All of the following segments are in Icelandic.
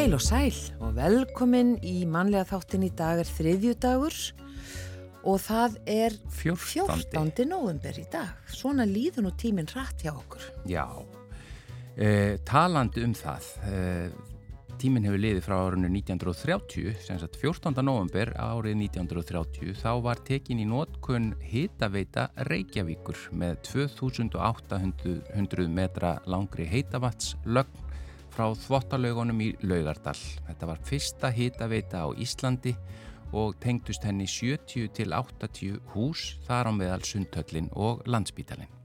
Heil og sæl og velkomin í mannlega þáttin í dag er þriðjudagur og það er 14. 14. november í dag. Svona líður nú tíminn rætt hjá okkur. Já, eh, talandi um það, eh, tíminn hefur liðið frá árunni 1930, sem sagt 14. november árið 1930, þá var tekin í nótkunn hitaveita Reykjavíkur með 2800 metra langri heitavatslögn frá þvottalaugunum í Laugardal. Þetta var fyrsta hitaveita á Íslandi og tengdust henni 70 til 80 hús þar á meðal Sundhöllin og Landsbítalinn.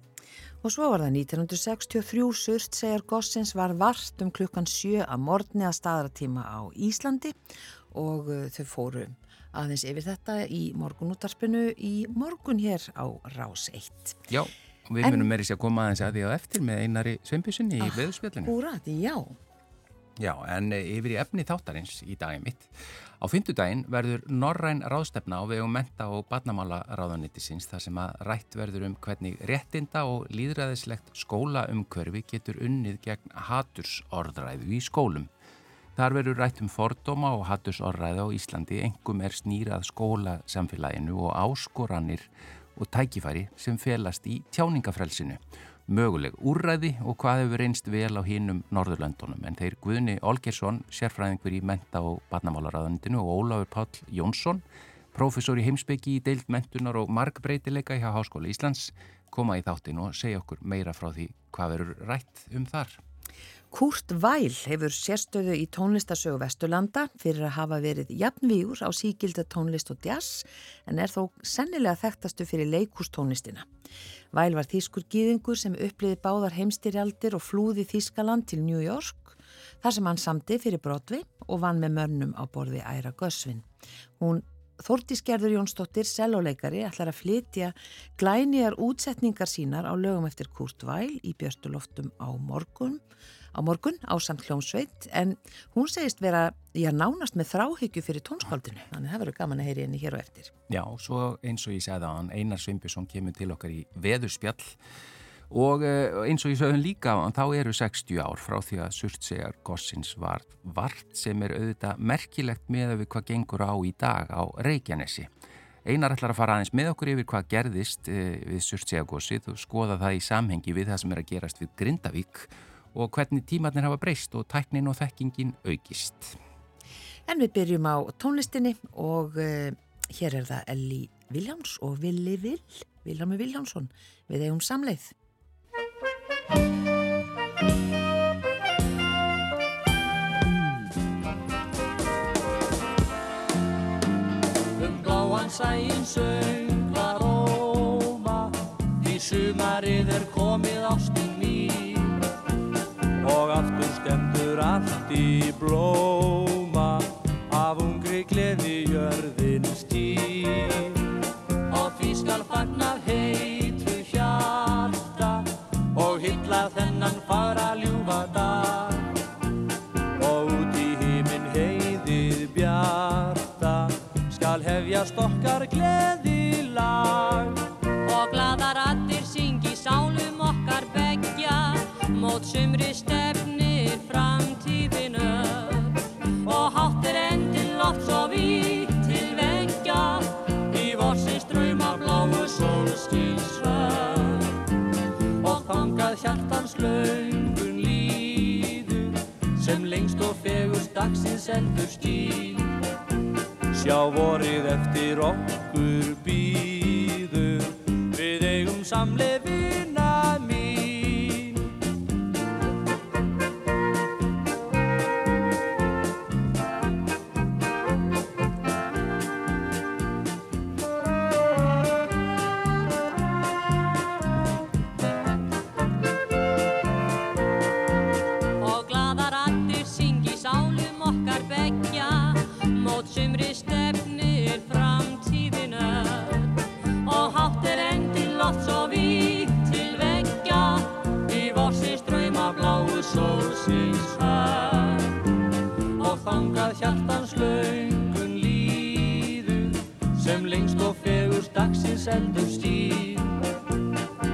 Og svo var það 1963 surst segjar Gossins var vart um klukkan 7 að morgni að staðratíma á Íslandi og uh, þau fóru aðeins yfir þetta í morgunútarpinu í morgun hér á Rás 1. Já, og við munum meiri sér að koma aðeins að því á eftir með einari svempisunni í Ah, veðurspjallinu. Húrat, já. Já, en eh, yfir í efni þáttarins í daginn mitt. Á fymtudaginn verður Norræn ráðstefna á vegum menta og barnamála ráðanýttisins þar sem að rætt verður um hvernig réttinda og líðræðislegt skólaumkörfi getur unnið gegn hatursorðræðu í skólum. Þar verður rætt um fordóma og hatursorðræðu á Íslandi, engum er snýrað skólasamfélaginu og áskoranir og tækifæri sem felast í tjáningafrelsinu möguleg úrræði og hvað hefur reynst vel á hinnum Norðurlöndunum en þeir Guðni Olgersson, sérfræðingur í menta og barnamálaráðanitinu og Ólafur Páll Jónsson, professor í heimsbyggi í deild mentunar og markbreytileika hjá Háskóla Íslands, koma í þáttin og segja okkur meira frá því hvað verður rætt um þar. Kurt Væl hefur sérstöðu í tónlistasögu Vesturlanda fyrir að hafa verið jafnvígur á síkilda tónlist og jazz en er þó sennilega þekktastu fyrir leikústónlistina. Væl var þýskur gýðingur sem uppliði báðar heimstyrjaldir og flúði Þýskaland til New York þar sem hann samti fyrir Broadway og vann með mönnum á borði Æra Gösvin. Hún Þórtís Gerður Jónsdóttir, selóleikari, ætlar að flytja glænýjar útsetningar sínar á lögum eftir Kurt Væl í Björstuloftum á morgun, á morgun á samt hljómsveit en hún segist vera, já, nánast með þráhyggju fyrir tónskáldinu, þannig það verður gaman að heyri henni hér og eftir. Já, svo eins og ég segði á hann, Einar Sveinbjörnsson kemur til okkar í veðurspjall og eh, eins og ég sagði líka þá eru 60 ár frá því að Surtsegar Gossins var vart sem er auðvitað merkilegt með við hvað gengur á í dag á Reykjanesi. Einar ætlar að fara aðeins með okkur yfir hvað gerðist eh, við Surtsegagossið og skoða það í samhengi við það sem er að gerast við Grindavík og hvernig tímatnir hafa breyst og tæknin og þekkingin aukist. En við byrjum á tónlistinni og uh, hér er það Elli Viljáns og Villi Vill, Viljámi Viljánsson, við eigum samleið. Um bláan sæin sönglar óma Því sumarið er komið ástin blóma Af ungri gleði jörðin stýr Og því skal fagnað heitu hjarta Og hylla þennan fagra ljúfa dag. Og út í híminn heiðið bjarta Skal hefjast okkar gleði dagsins endur stíl Sjá vorið eftir okkur heldur stíl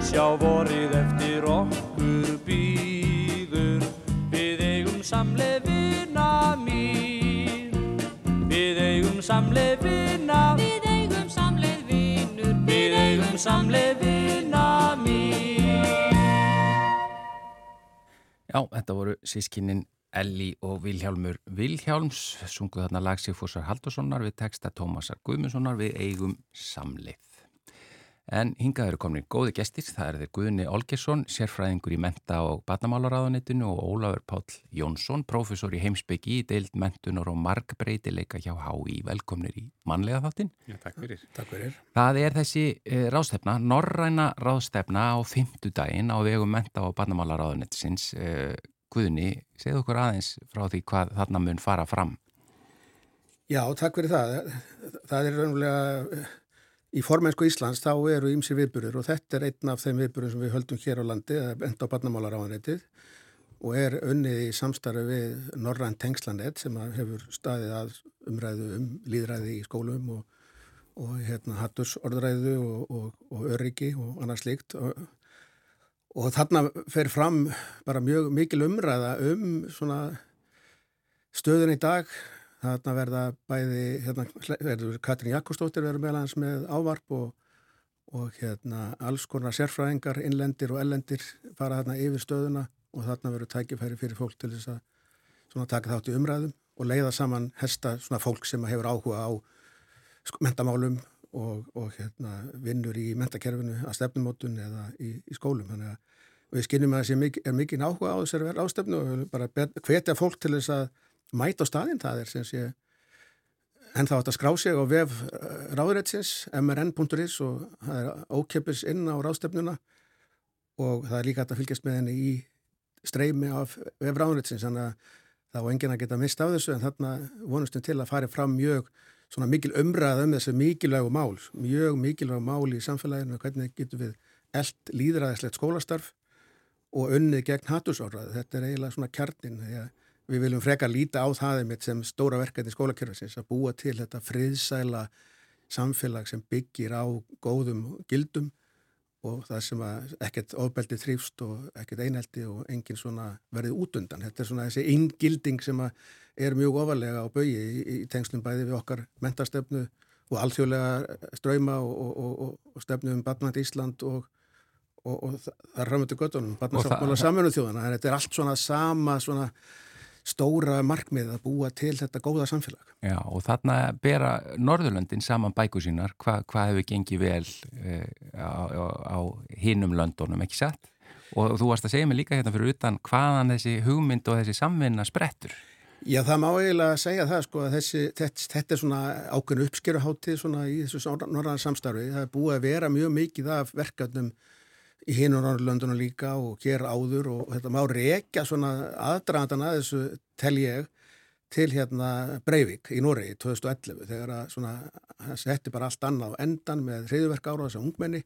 Sjá vorið eftir okkur býður Við eigum samleifina mín. Við eigum samleifina Við eigum samleið vinur. Við eigum samleifina mín. Já, þetta voru sískinnin Elli og Vilhjálmur Vilhjálms. Sunguð þarna lag Sigfúsar Haldurssonar við texta Tómasar Guðmundssonar. Við eigum samleið. En hingað eru komin góði gestir, það er þeir Guðni Olgesson, sérfræðingur í menta og batnamálaráðanitinu og Ólafur Páll Jónsson, prófessor í heimsbyggi í deild mentunar og markbreytileika hjá HÍ. Velkomnir í manlega þáttinn. Já, takk fyrir. Takk fyrir. Það er þessi e, ráðstefna, norræna ráðstefna á fymtudaginn á vegum menta og batnamálaráðanitisins. E, Guðni, segð okkur aðeins frá því hvað þarna mun fara fram. Já, takk fyrir það. Það er raunverulega í formensku Íslands þá eru ýmsi viðburður og þetta er einn af þeim viðburður sem við höldum hér á landi, enda á barnamálaráðanreitið og er unnið í samstarfi við Norræn Tengslanett sem hefur staðið að umræðu um líðræði í skólum og, og hérna, hatturs orðræðu og, og, og öryggi og annað slikt og þarna fer fram bara mjög mikil umræða um stöðun í dag. Þarna verða bæði, hérna verður Katrin Jakobsdóttir verður meðlans með ávarp og, og hérna alls konar sérfræðingar, innlendir og ellendir fara þarna yfir stöðuna og þarna verður tækifæri fyrir fólk til þess að svona taka þátt í umræðum og leiða saman hesta svona fólk sem hefur áhuga á mentamálum og, og hérna, vinnur í mentakerfinu að stefnumótun eða í, í skólum. Þannig að við skinnum að það mikið, er mikið áhuga á þessari ástefnu og bara hvetja fólk til þess að mæta á staðinn. Það er sem sé en þá átt að skrá sig á vef ráðrætsins mrn.is og það er ókeppis inn á ráðstefnuna og það er líka að fylgjast með henni í streymi af vef ráðrætsins þannig að það var engin að geta mist af þessu en þarna vonustum til að fari fram mjög svona mikil umræð um þessu mikilvægu mál, mjög mikilvægu mál í samfélaginu, hvernig getum við eld líðræðislegt skólastarf og unnið gegn hattusorðað. Þetta er eiginlega svona kjarnin. Við viljum freka líta á það einmitt sem stóra verkefni skólakjörðarsins að búa til þetta friðsæla samfélag sem byggir á góðum gildum og það sem að ekkert ofbeldi þrýfst og ekkert einhelti og enginn svona verið út undan. Þetta er svona þessi inngilding sem er mjög ofalega á baui í, í tengslum bæði við okkar mentastöfnu og alþjóðlega ströyma og, og, og, og stefnu um Batnand Ísland og það er ramöndu göttunum, Batnandsáttmála saminuð þjóðana. Þetta er allt svona sama svona stóra markmið að búa til þetta góða samfélag. Já og þarna bera Norðurlöndin saman bæku sínar hvað hva hefur gengið vel eh, á, á, á hinnum löndunum, ekki satt? Og þú varst að segja mig líka hérna fyrir utan hvaðan þessi hugmynd og þessi samvinna sprettur. Já það má eiginlega segja það sko að þessi, þetta, þetta er svona ákveðinu uppskeruháttið svona í þessu norðan samstarfi. Það er búið að vera mjög mikið af verkefnum í hinn og Norrlöndunum líka og hér áður og þetta má reykja svona aðdraðan að þessu tel ég til hérna Breivik í Noregi 2011 þegar að svona það setti bara allt annað á endan með hriðverk ára þessar ungmenni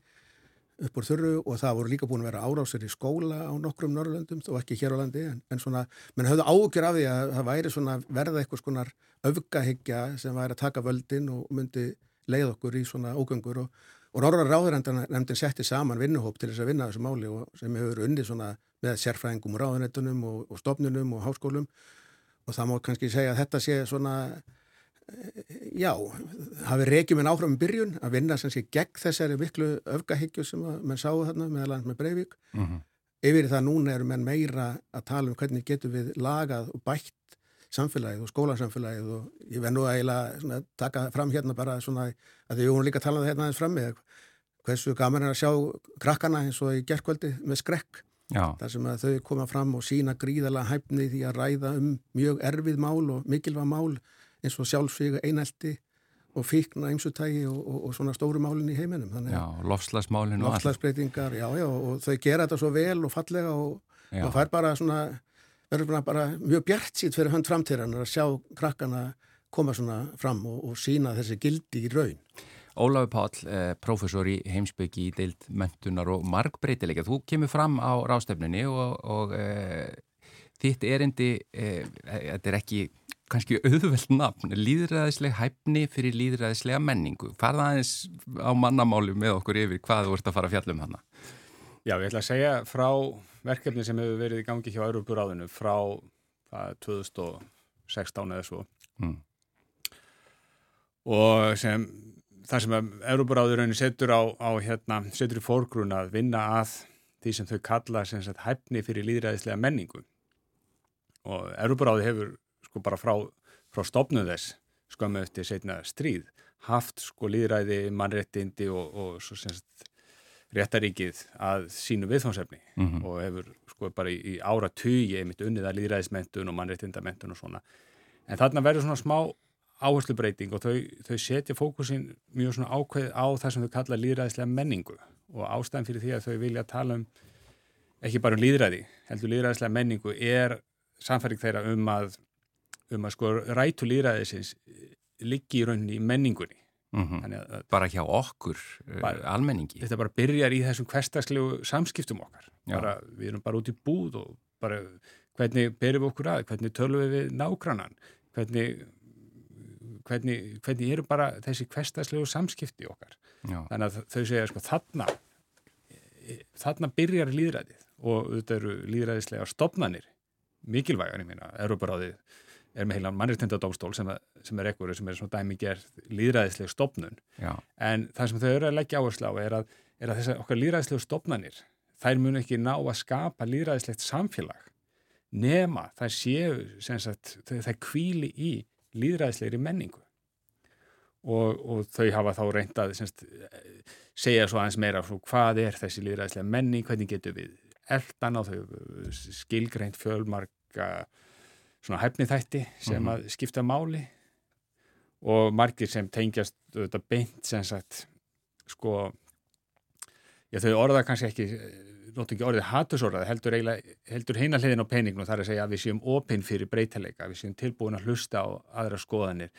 upp úr þurru og það voru líka búin að vera árásir í skóla á nokkrum Norrlöndum þó ekki hér á landi en, en svona, menn höfðu ágjör af því að það væri svona verða eitthvað svona öfgahyggja sem væri að taka völdin og myndi leið okkur í svona ógöngur og Og Norra ráðurendin setti saman vinnuhóp til þess að vinna þessu máli og sem hefur unnið með sérfræðingum og ráðurendunum og, og stofnunum og háskólum og það má kannski segja að þetta sé svona, já, hafi reykjum en áfram í byrjun að vinna sem sé gegn þessari miklu öfgahyggju sem menn sáu þarna meðal með Breivik. Uh -huh. Yfir það núna eru menn meira að tala um hvernig getum við lagað og bætt samfélagið og skólasamfélagið og ég verð nú að taka fram hérna bara svona að því við vorum líka að tala um hérna aðeins fram með hversu gaman er að sjá krakkana eins og í gerðkvöldi með skrekk. Já. þar sem að þau koma fram og sína gríðala hæfni því að ræða um mjög erfið mál og mikilvæg mál eins og sjálfsvíga einelti og fíkna einsutægi og, og, og svona stóru málinn í heiminum. Já, lofslagsmálinn og lofslagsbreytingar, já, já, og þau gera þetta svo vel og fallega og það fær bara svona verður bara mjög bjart sýt fyrir hönd framtíðan að sjá krakkana koma svona fram og, og sína þessi gildi í raun Óláfi Páll, eh, professor í heimsbyggi í deilt mentunar og markbreytileika. Þú kemur fram á rástefnunni og, og eh, þitt erindi, eh, þetta er ekki kannski auðveld nafn, líðræðisleg hæfni fyrir líðræðislega menningu. Farða aðeins á mannamáli með okkur yfir hvað þú ert að fara að fjalla um hana. Já, ég ætla að segja frá verkefni sem hefur verið í gangi hjá Európuráðinu frá það, 2016 eða svo mm. og sem það sem að Európaráðurinn setur á, á hérna, setur í fórgrun að vinna að því sem þau kalla sem sagt hæfni fyrir líðræðislega menningu og Európaráði hefur sko bara frá, frá stopnum þess skömmu eftir setna stríð haft sko líðræði, mannrettindi og, og svo sem sagt réttaríkið að sínu viðfánsefni mm -hmm. og hefur sko bara í, í ára tugi einmitt unnið að líðræðismentun og mannréttindamentun og svona. En þarna verður svona smá áherslu breyting og þau, þau setja fókusin mjög svona ákveð á það sem þau kalla líðræðislega menningu og ástæðan fyrir því að þau vilja tala um ekki bara um líðræði, heldur líðræðislega menningu er samfæring þeirra um að um að sko rætu líðræðisins liggi í rauninni í menningunni. Mm -hmm. bara hjá okkur uh, bara, almenningi. Þetta bara byrjar í þessum hverstagslegu samskiptum okkar. Bara, við erum bara út í búð og bara hvernig berum við okkur að? Hvernig tölum við nágrannan? Hvernig hvernig, hvernig eru bara þessi hverstagslegu samskipti okkar Já. þannig að þau segja sko þarna þarna byrjar líðræðið og þetta eru líðræðislega stopnanir mikilvægar, ég meina, Európaráðið er með heilan mannreitindadómstól sem, sem er ekkur sem er svona dæmi gerð líðræðislega stopnun Já. en það sem þau eru að leggja áherslu á er að, er að þessar okkar líðræðislega stopnanir þær mun ekki ná að skapa líðræðislegt samfélag nema þær séu sagt, þær kvíli í líðræðislegri menningu og, og þau hafa þá reyndað segja svo aðeins meira svo, hvað er þessi líðræðislega menning, hvernig getur við eldan á þau skilgreint fjölmarka svona hæfnithætti sem mm -hmm. að skipta máli og margir sem tengjast þetta beint sem sagt sko já þau orða kannski ekki nótt ekki orðið hattusorðað heldur, heldur heina hliðin á peninginu þar að segja að við séum opinn fyrir breytileika, við séum tilbúin að hlusta á aðra skoðanir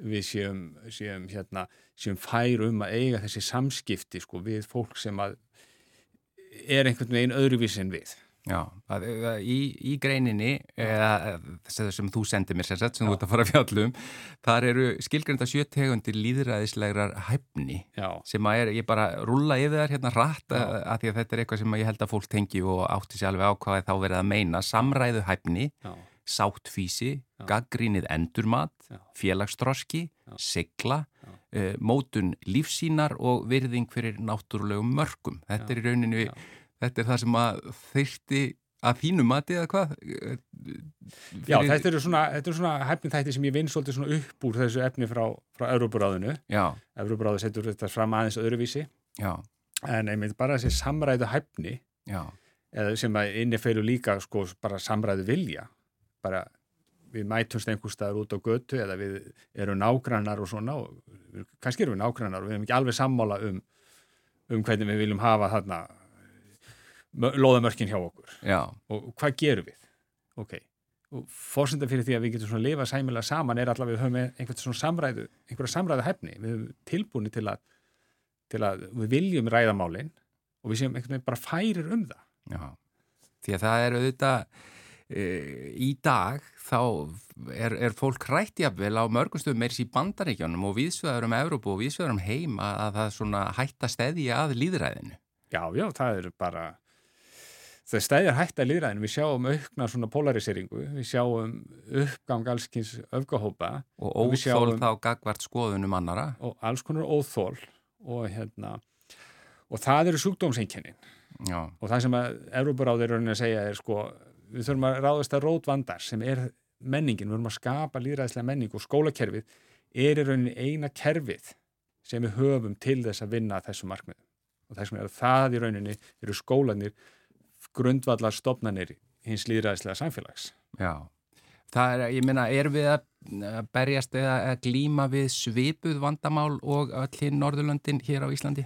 við séum, séum, hérna, séum fær um að eiga þessi samskipti sko, við fólk sem er einhvern veginn öðruvísin við Já, að, að, í, í greininni eða sem þú sendir mér sérsett sem Já. þú ert að fara að fjallum þar eru skilgreinda sjötegundir líðræðislegar hæfni Já. sem að er, ég bara rulla yfir þær hérna rætt að, að því að þetta er eitthvað sem ég held að fólk tengi og átti sér alveg á hvað þá verið að meina. Samræðu hæfni, sáttfísi gaggrínið endurmat félagsdroski, sigla uh, mótun lífsínar og virðing fyrir náttúrulegum mörgum þetta er í rauninu við þetta er það sem að þeirti að þínu mati eða hvað? Fyrir... Já, þetta eru svona, svona hefnið þætti sem ég vinn svolítið svona upp úr þessu efni frá, frá Európaráðinu. Európaráðu setur þetta fram aðeins öðruvísi. Já. En einmitt bara þessi samræðu hefni, sem að inniferu líka sko bara samræðu vilja, bara við mætumst einhver staðar út á götu eða við erum nágrannar og svona og kannski erum við nágrannar og við erum ekki alveg sammála um, um hvernig við viljum hafa þarna loðamörkin hjá okkur. Já. og hvað gerum við? Ok, og fórsenda fyrir því að við getum svona lifa sæmilega saman er allavega við höfum einhvern svona samræðu einhverja samræðu hefni, við höfum tilbúinu til að, til að við viljum ræðamálinn og við séum einhvern veginn bara færir um það. Já, því að það er auðvitað e, í dag þá er, er fólk hrættjafvel á mörgumstöðum meiris í bandaríkjónum og viðsvegar um Európu og viðsvegar um heima að það svona hætta stæði að líðræðinu Já, já, það er bara það stæðir hægt að líðræðin, við sjáum aukna svona polariseringu, við sjáum uppgang allskins öfgahópa. Og óþól þá gagvart skoðunum annara og alls konar óþól og hérna og það eru sjúkdómseinkennin. Og það sem að Európaráður er að segja er sko, við þurfum að ráðast að rótvandar sem er menningin, við þurfum að skapa líðræðislega menning og skólakerfið er í raunin eina kerfið sem við höfum til þess að vinna þessu markmiðum. Og þess að það í rauninni eru skólanir grundvallar stopnarnir hins líðræðislega samfélags. Já, það er, ég minna, er við að berjast eða að glíma við svipuð vandamál og öll hinn Norðurlöndin hér á Íslandi?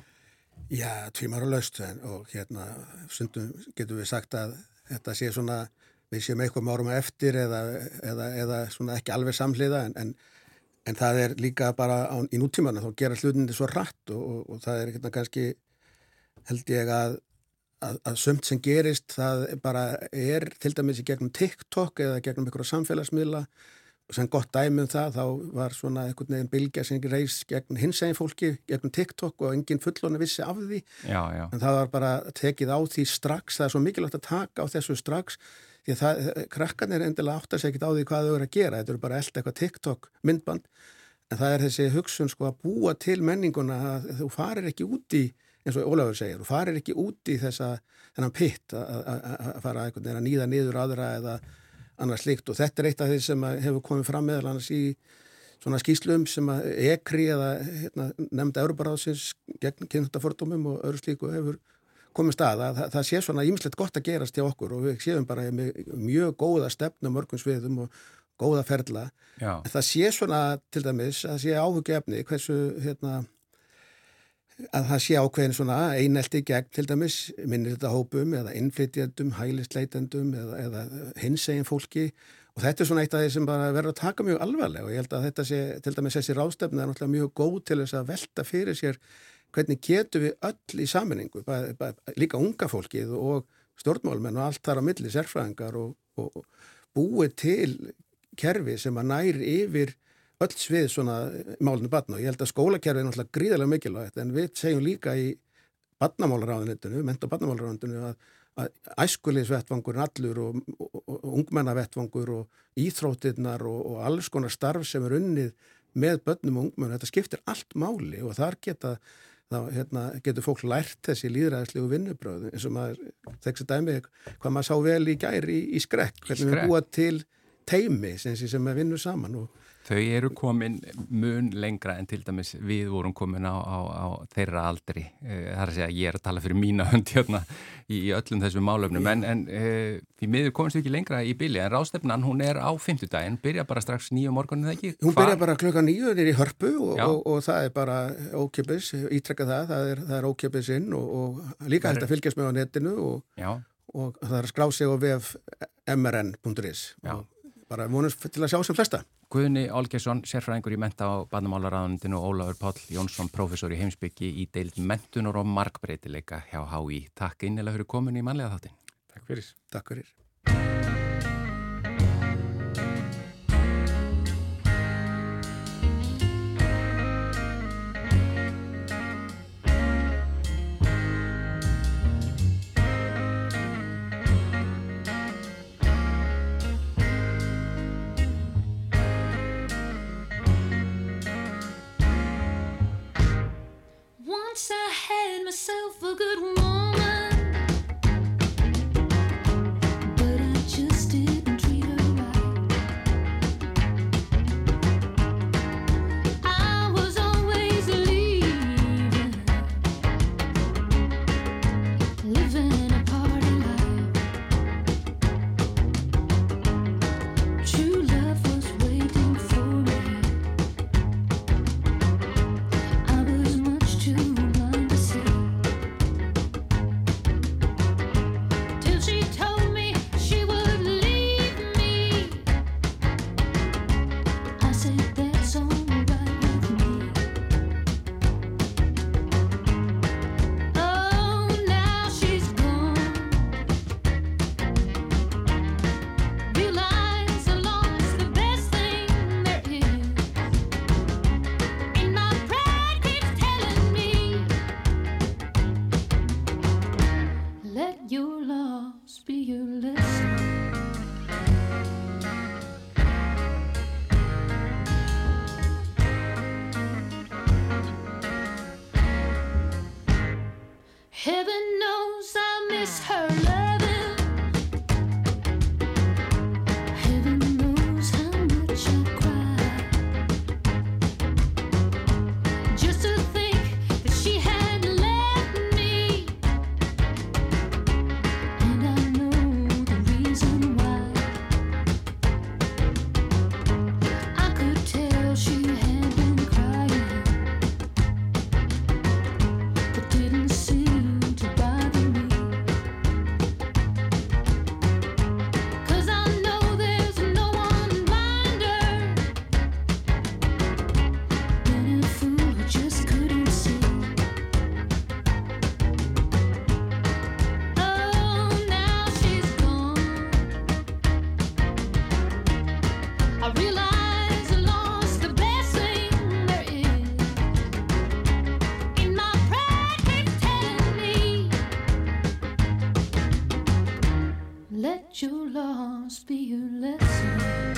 Já, tvímar og laust og hérna sundum getum við sagt að þetta sé svona, við séum eitthvað márum eftir eða, eða, eða svona ekki alveg samhliða en, en, en það er líka bara á, í nútímanu þá gera hlutinni svo rætt og, og, og það er hérna kannski held ég að að, að sömt sem gerist það bara er til dæmis í gegnum TikTok eða gegnum einhverja samfélagsmiðla. Sem gott dæmum það, þá var svona einhvern veginn bylgja sem reys gegn hinsegin fólki, gegn TikTok og enginn fullona vissi af því. Já, já. en það var bara tekið á því strax. Það er svo mikilvægt að taka á þessu strax því að það, krakkan er endilega átt að segja ekki á því hvað þau eru að gera, þetta eru bara elda eitthvað TikTok myndband, en það er þessi hugsun sko að búa til menninguna að þú farir ekki úti eins og Ólafur segir, þú farir ekki úti þessa þennan pitt að fara að nýða niður aðra eða annars líkt og þetta er eitt af því sem hefur komið fram meðal annars í svona skýslum sem að ekri eða hérna, nefnda Európaráðsins gegn kynntafordómum og öðru slíku hefur komið stað að það, það sé svona ímislegt gott að gerast hjá okkur og við séum bara mjög góða stefnum mörgum sviðum og góða ferla. Það sé svona til dæmis að sé áhugjefni hversu hérna að það sé ákveðin svona einelti gegn til dæmis minnir þetta hópum eða innflytjandum, hælistleitendum eða, eða hinsegin fólki. Og þetta er svona eitt af því sem bara verður að taka mjög alvarlega. Og ég held að þetta sé til dæmis þessi rástefna er náttúrulega mjög góð til þess að velta fyrir sér hvernig getur við öll í saminningu, bara, bara, líka unga fólkið og stjórnmálmenn og allt þar á milli sérfræðingar og, og búið til kerfi sem að næri yfir öll svið svona málinu batna og ég held að skólakerfið er náttúrulega gríðarlega mikilvægt en við segjum líka í batnamálaráðunitinu, ment- og batnamálaráðunitinu að, að æskulisvettvangur allur og, og, og ungmennavettvangur og íþróttirnar og, og alls konar starf sem er unnið með börnum og ungmennu, þetta skiptir allt máli og þar geta þá hérna, getur fólk lært þessi líðræðislegu vinnubröðu eins og maður, þessi dæmi hvað maður sá vel í gæri í, í skrekk hvernig við búa til teimi sem, sem við vinnum saman og Þau eru komin mun lengra en til dæmis við vorum komin á, á, á þeirra aldri. Eh, Það er að segja að ég er að tala fyrir mína hönd hérna í, í öllum þessum málöfnum en, en e, því miður komist við ekki lengra í bíli en rástefnan hún er á fymtudaginn, byrja bara strax nýju morgunin eða ekki? Hún Hvar- byrja bara klukka nýju, er í hörpu og, og, og það er bara ókipis, ítrekka það, það er, það er ókipis inn og, og líka hægt að fylgjast með á netinu og, það er að skrá sig á vef mrn.is Já. og bara vonumst til að sjá sem flesta. Guðni Olgesson, sérfræðingur í menta á bandamálaráðundinu og Ólafur Páll Jónsson, prófessor í heimsbyggi í deild mentunar og markbreytileika hjá HÍ. Takk innilega fyrir komin í manlega þáttin. Takk fyrir. Takk fyrir. for good one. Your loss be your lesson.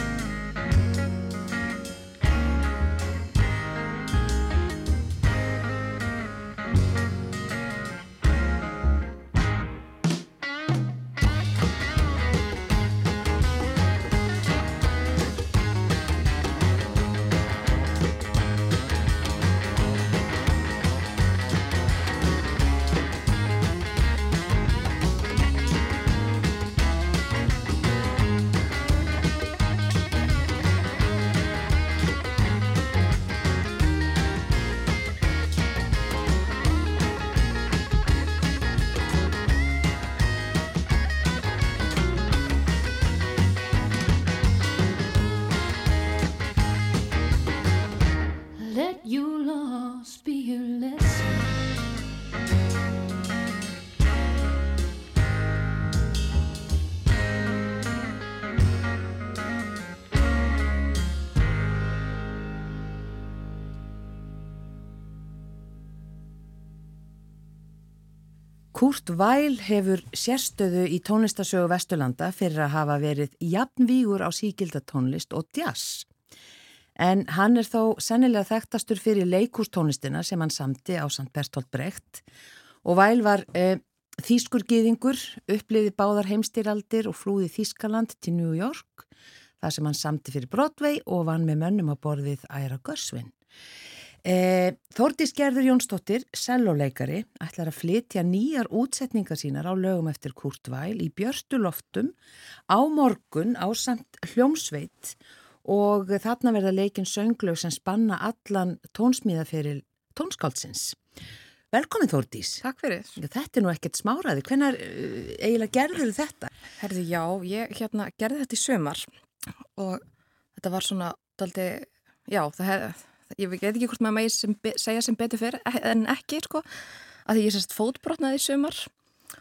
Kurt Weil hefur sérstöðu í tónlistasögu Vesturlanda fyrir að hafa verið jafnvígur á síkildatónlist og jazz. En hann er þó sennilega þekktastur fyrir leikústónlistina sem hann samti á St. Bertolt Brecht og Weil var eh, þýskur gyðingur, uppliði báðar heimstýraldir og flúði Þýskaland til New York, þar sem hann samti fyrir Broadway og vann með mönnum á borðið Æra Görsvin. Eh, Þórdís Gerður Jónsdóttir, selloleikari, ætlar að flytja nýjar útsetningar sínar á lögum eftir Kurt Weil í Björstu loftum á morgun á samt hljómsveit og þarna verða leikin sönglög sem spanna allan tónsmíðaferil tónskáldsins. Velkomin Þórdís. Takk fyrir. Þetta er nú ekkert smáraði. Hvenær uh, eiginlega gerður þetta? Herði, já, ég hérna gerði þetta í sömar og þetta var svona daldi, já, það hef, ég veit ekki hvort maður be- segja sem betur fyrir en ekki, sko, að því ég sérst fótbrotnaði í sömar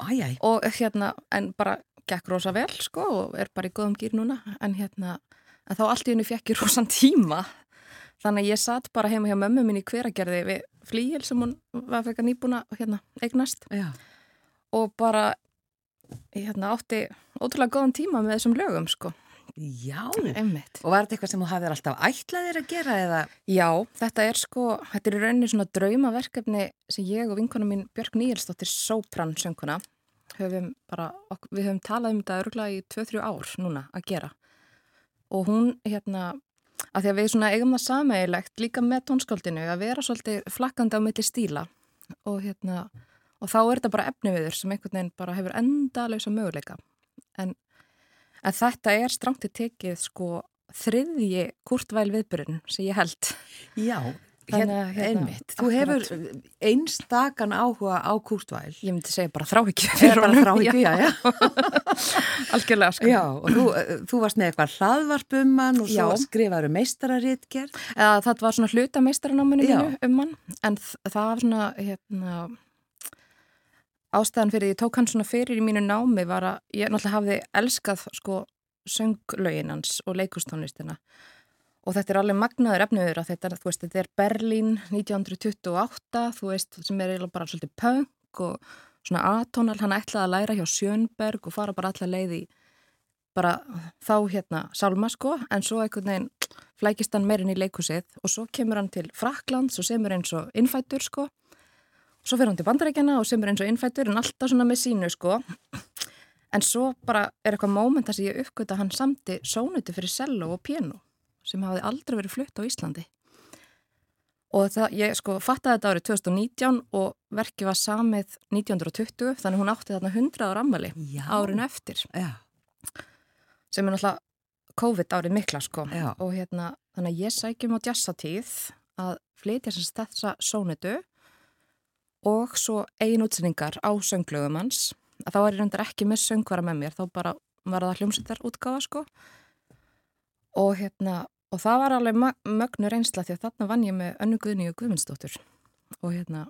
Æjæj. og hérna, en bara gekk rosa vel, sko, og er bara í góðum gýr núna, en hérna, en þá allt í henni fekk ég rosan tíma, þannig að ég satt bara heima hjá mömmu minni í hveragerði við flíil sem hún var fekk að nýbúna, hérna, eignast Já. og bara ég hérna, átti ótrúlega góðan tíma með þessum lögum sko. Já. Einmitt. Og var þetta eitthvað sem þú hafðir alltaf ætlaðir að gera eða? Já, þetta er sko, þetta er í rauninni svona draumaverkefni sem ég og vinkona mín Björg Níelsdóttir Sopran sönguna höfum bara, við höfum talað um þetta örgulega í 2-3 ár núna að gera og hún hérna að því að við svona eigum það sameigilegt líka með tónskáldinu að vera svolítið flakkandi á milli stíla og hérna og þá er þetta bara efniviður sem einhvern veginn bara hefur endalösa möguleika en, en þetta er strángti tekið sko þriðji kurtvæl viðbyrjun sem ég held Já, hérna, hérna, einmitt. Þú akkurat. hefur einstakann áhuga á Kúrtvæl. ég myndi segja bara þráhyggju Eða bara þráhyggju, já, já. algjörlega sko Já, og þú, eh, þú varst með eitthvað hlaðvarp um hann og svo skrifaður meistararitgerð. Eða, það var svona hlutameistarannáminu Já. mínu um hann en það var svona hérna, ástæðan fyrir því ég tók hann svona fyrir í mínu námi var að ég náttúrulega hafði elskað sko sönglögin hans og leikustónlistina og þetta er alveg magnaður efniður að þetta, veist, þetta er Berlín 1928, þú veist, sem er bara svolítið punk og svona atónal, hann ætlaði að læra hjá Sjönberg og fara bara allar leið í bara þá hérna Salma sko, en svo einhvern veginn flækist hann meirinn í leikusið og svo kemur hann til Fraklands og semur eins og innfættur sko svo fer hann til bandarækjana og semur eins og innfættur en alltaf svona með sínu sko. En svo bara er eitthvað móment þar sem ég uppgöta að hann samti sónuti fyrir cello og piano sem hafði aldrei verið flutt á Íslandi. Og það, ég sko fattaði þetta árið 2019 og verkið var samið 1920 þannig hún átti þarna 100 ára ammali Já. árin eftir. Já, sem er náttúrulega COVID árið mikla sko. Já. og hérna þannig að ég sækjum á jazzatíð að flytja sem sagt þessa sónutu og svo eigin útsendingar á sönglögum hans. Að þá er ég reyndar ekki með söngvara með mér þá bara var það hljómsveitar útgáfa sko. Og hérna og það var alveg mögnur einsla því að þarna vann ég með önnu Guðni og Guðmundsdóttur. Og hérna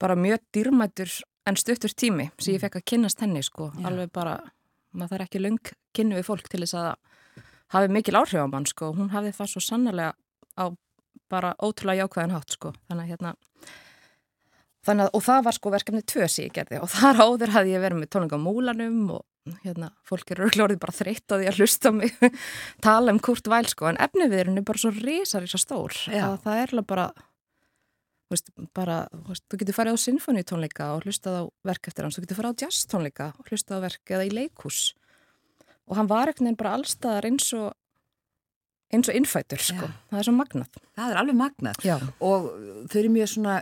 bara mjög dýrmætur en stuttur tími sem ég fekk að kynnast henni sko. Já. alveg bara, maður þarf ekki löng kynnu við fólk til þess að hafi mikil áhrif á mann sko, hún hafði það svo sannlega á bara ótrúlega jákvæðan hátt sko, þannig að hérna að, og það var sko verkefni tvö sem ég gerði. Og þar áður hafði ég verið með tónleika á múlanum og hérna, fólk eru örglórið bara þreytt á því að hlusta mig tala um Kurt Weill sko, en efniviðurinn er bara svo risar í svo stór Já. að það er bara veist, bara, veist, þú getur farið á sinfoníutónleika og hlustað á verk eftir hans, þú getur farið á jazztónleika og hlustað á verk eða í leikhús. Og hann var ekkert neginn bara allstaðar eins og eins og innfætur, sko, Já. það er svo magnað. Það er alveg magnað. Já, og þau eru mjög svona,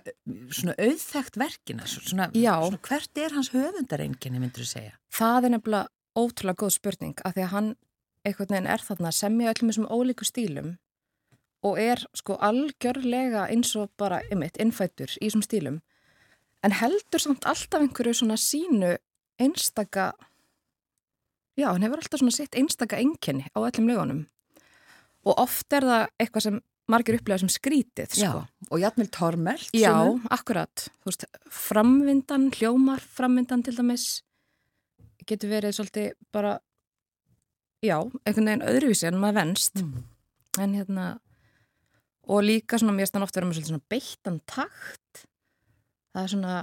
svona auðþekkt verkina, svona, svona hvert er hans höfundareinkinni myndur þú segja? það er nefnilega ótrúlega góð spurning að því að hann einhvern veginn er þarna að semja öllum þessum ólíku stílum og er sko algjörlega eins og bara ymitt, innfættur í þessum stílum en heldur samt alltaf einhverju svona sínu einstaka já, hann hefur alltaf svona sitt einstaka einkenni á öllum lögunum og oft er það eitthvað sem margir upplega sem skrítið sko. Já, og játmjöl tormelt. Já, sumum. akkurat. Þú veist, framvindan, hljómar framvindan til dæmis getur verið svolítið bara, já, einhvern veginn öðruvísi en maður venst. Mm. En hérna, og líka svona, mér stann oft vera með svolítið svona beittan takt. Það er svona,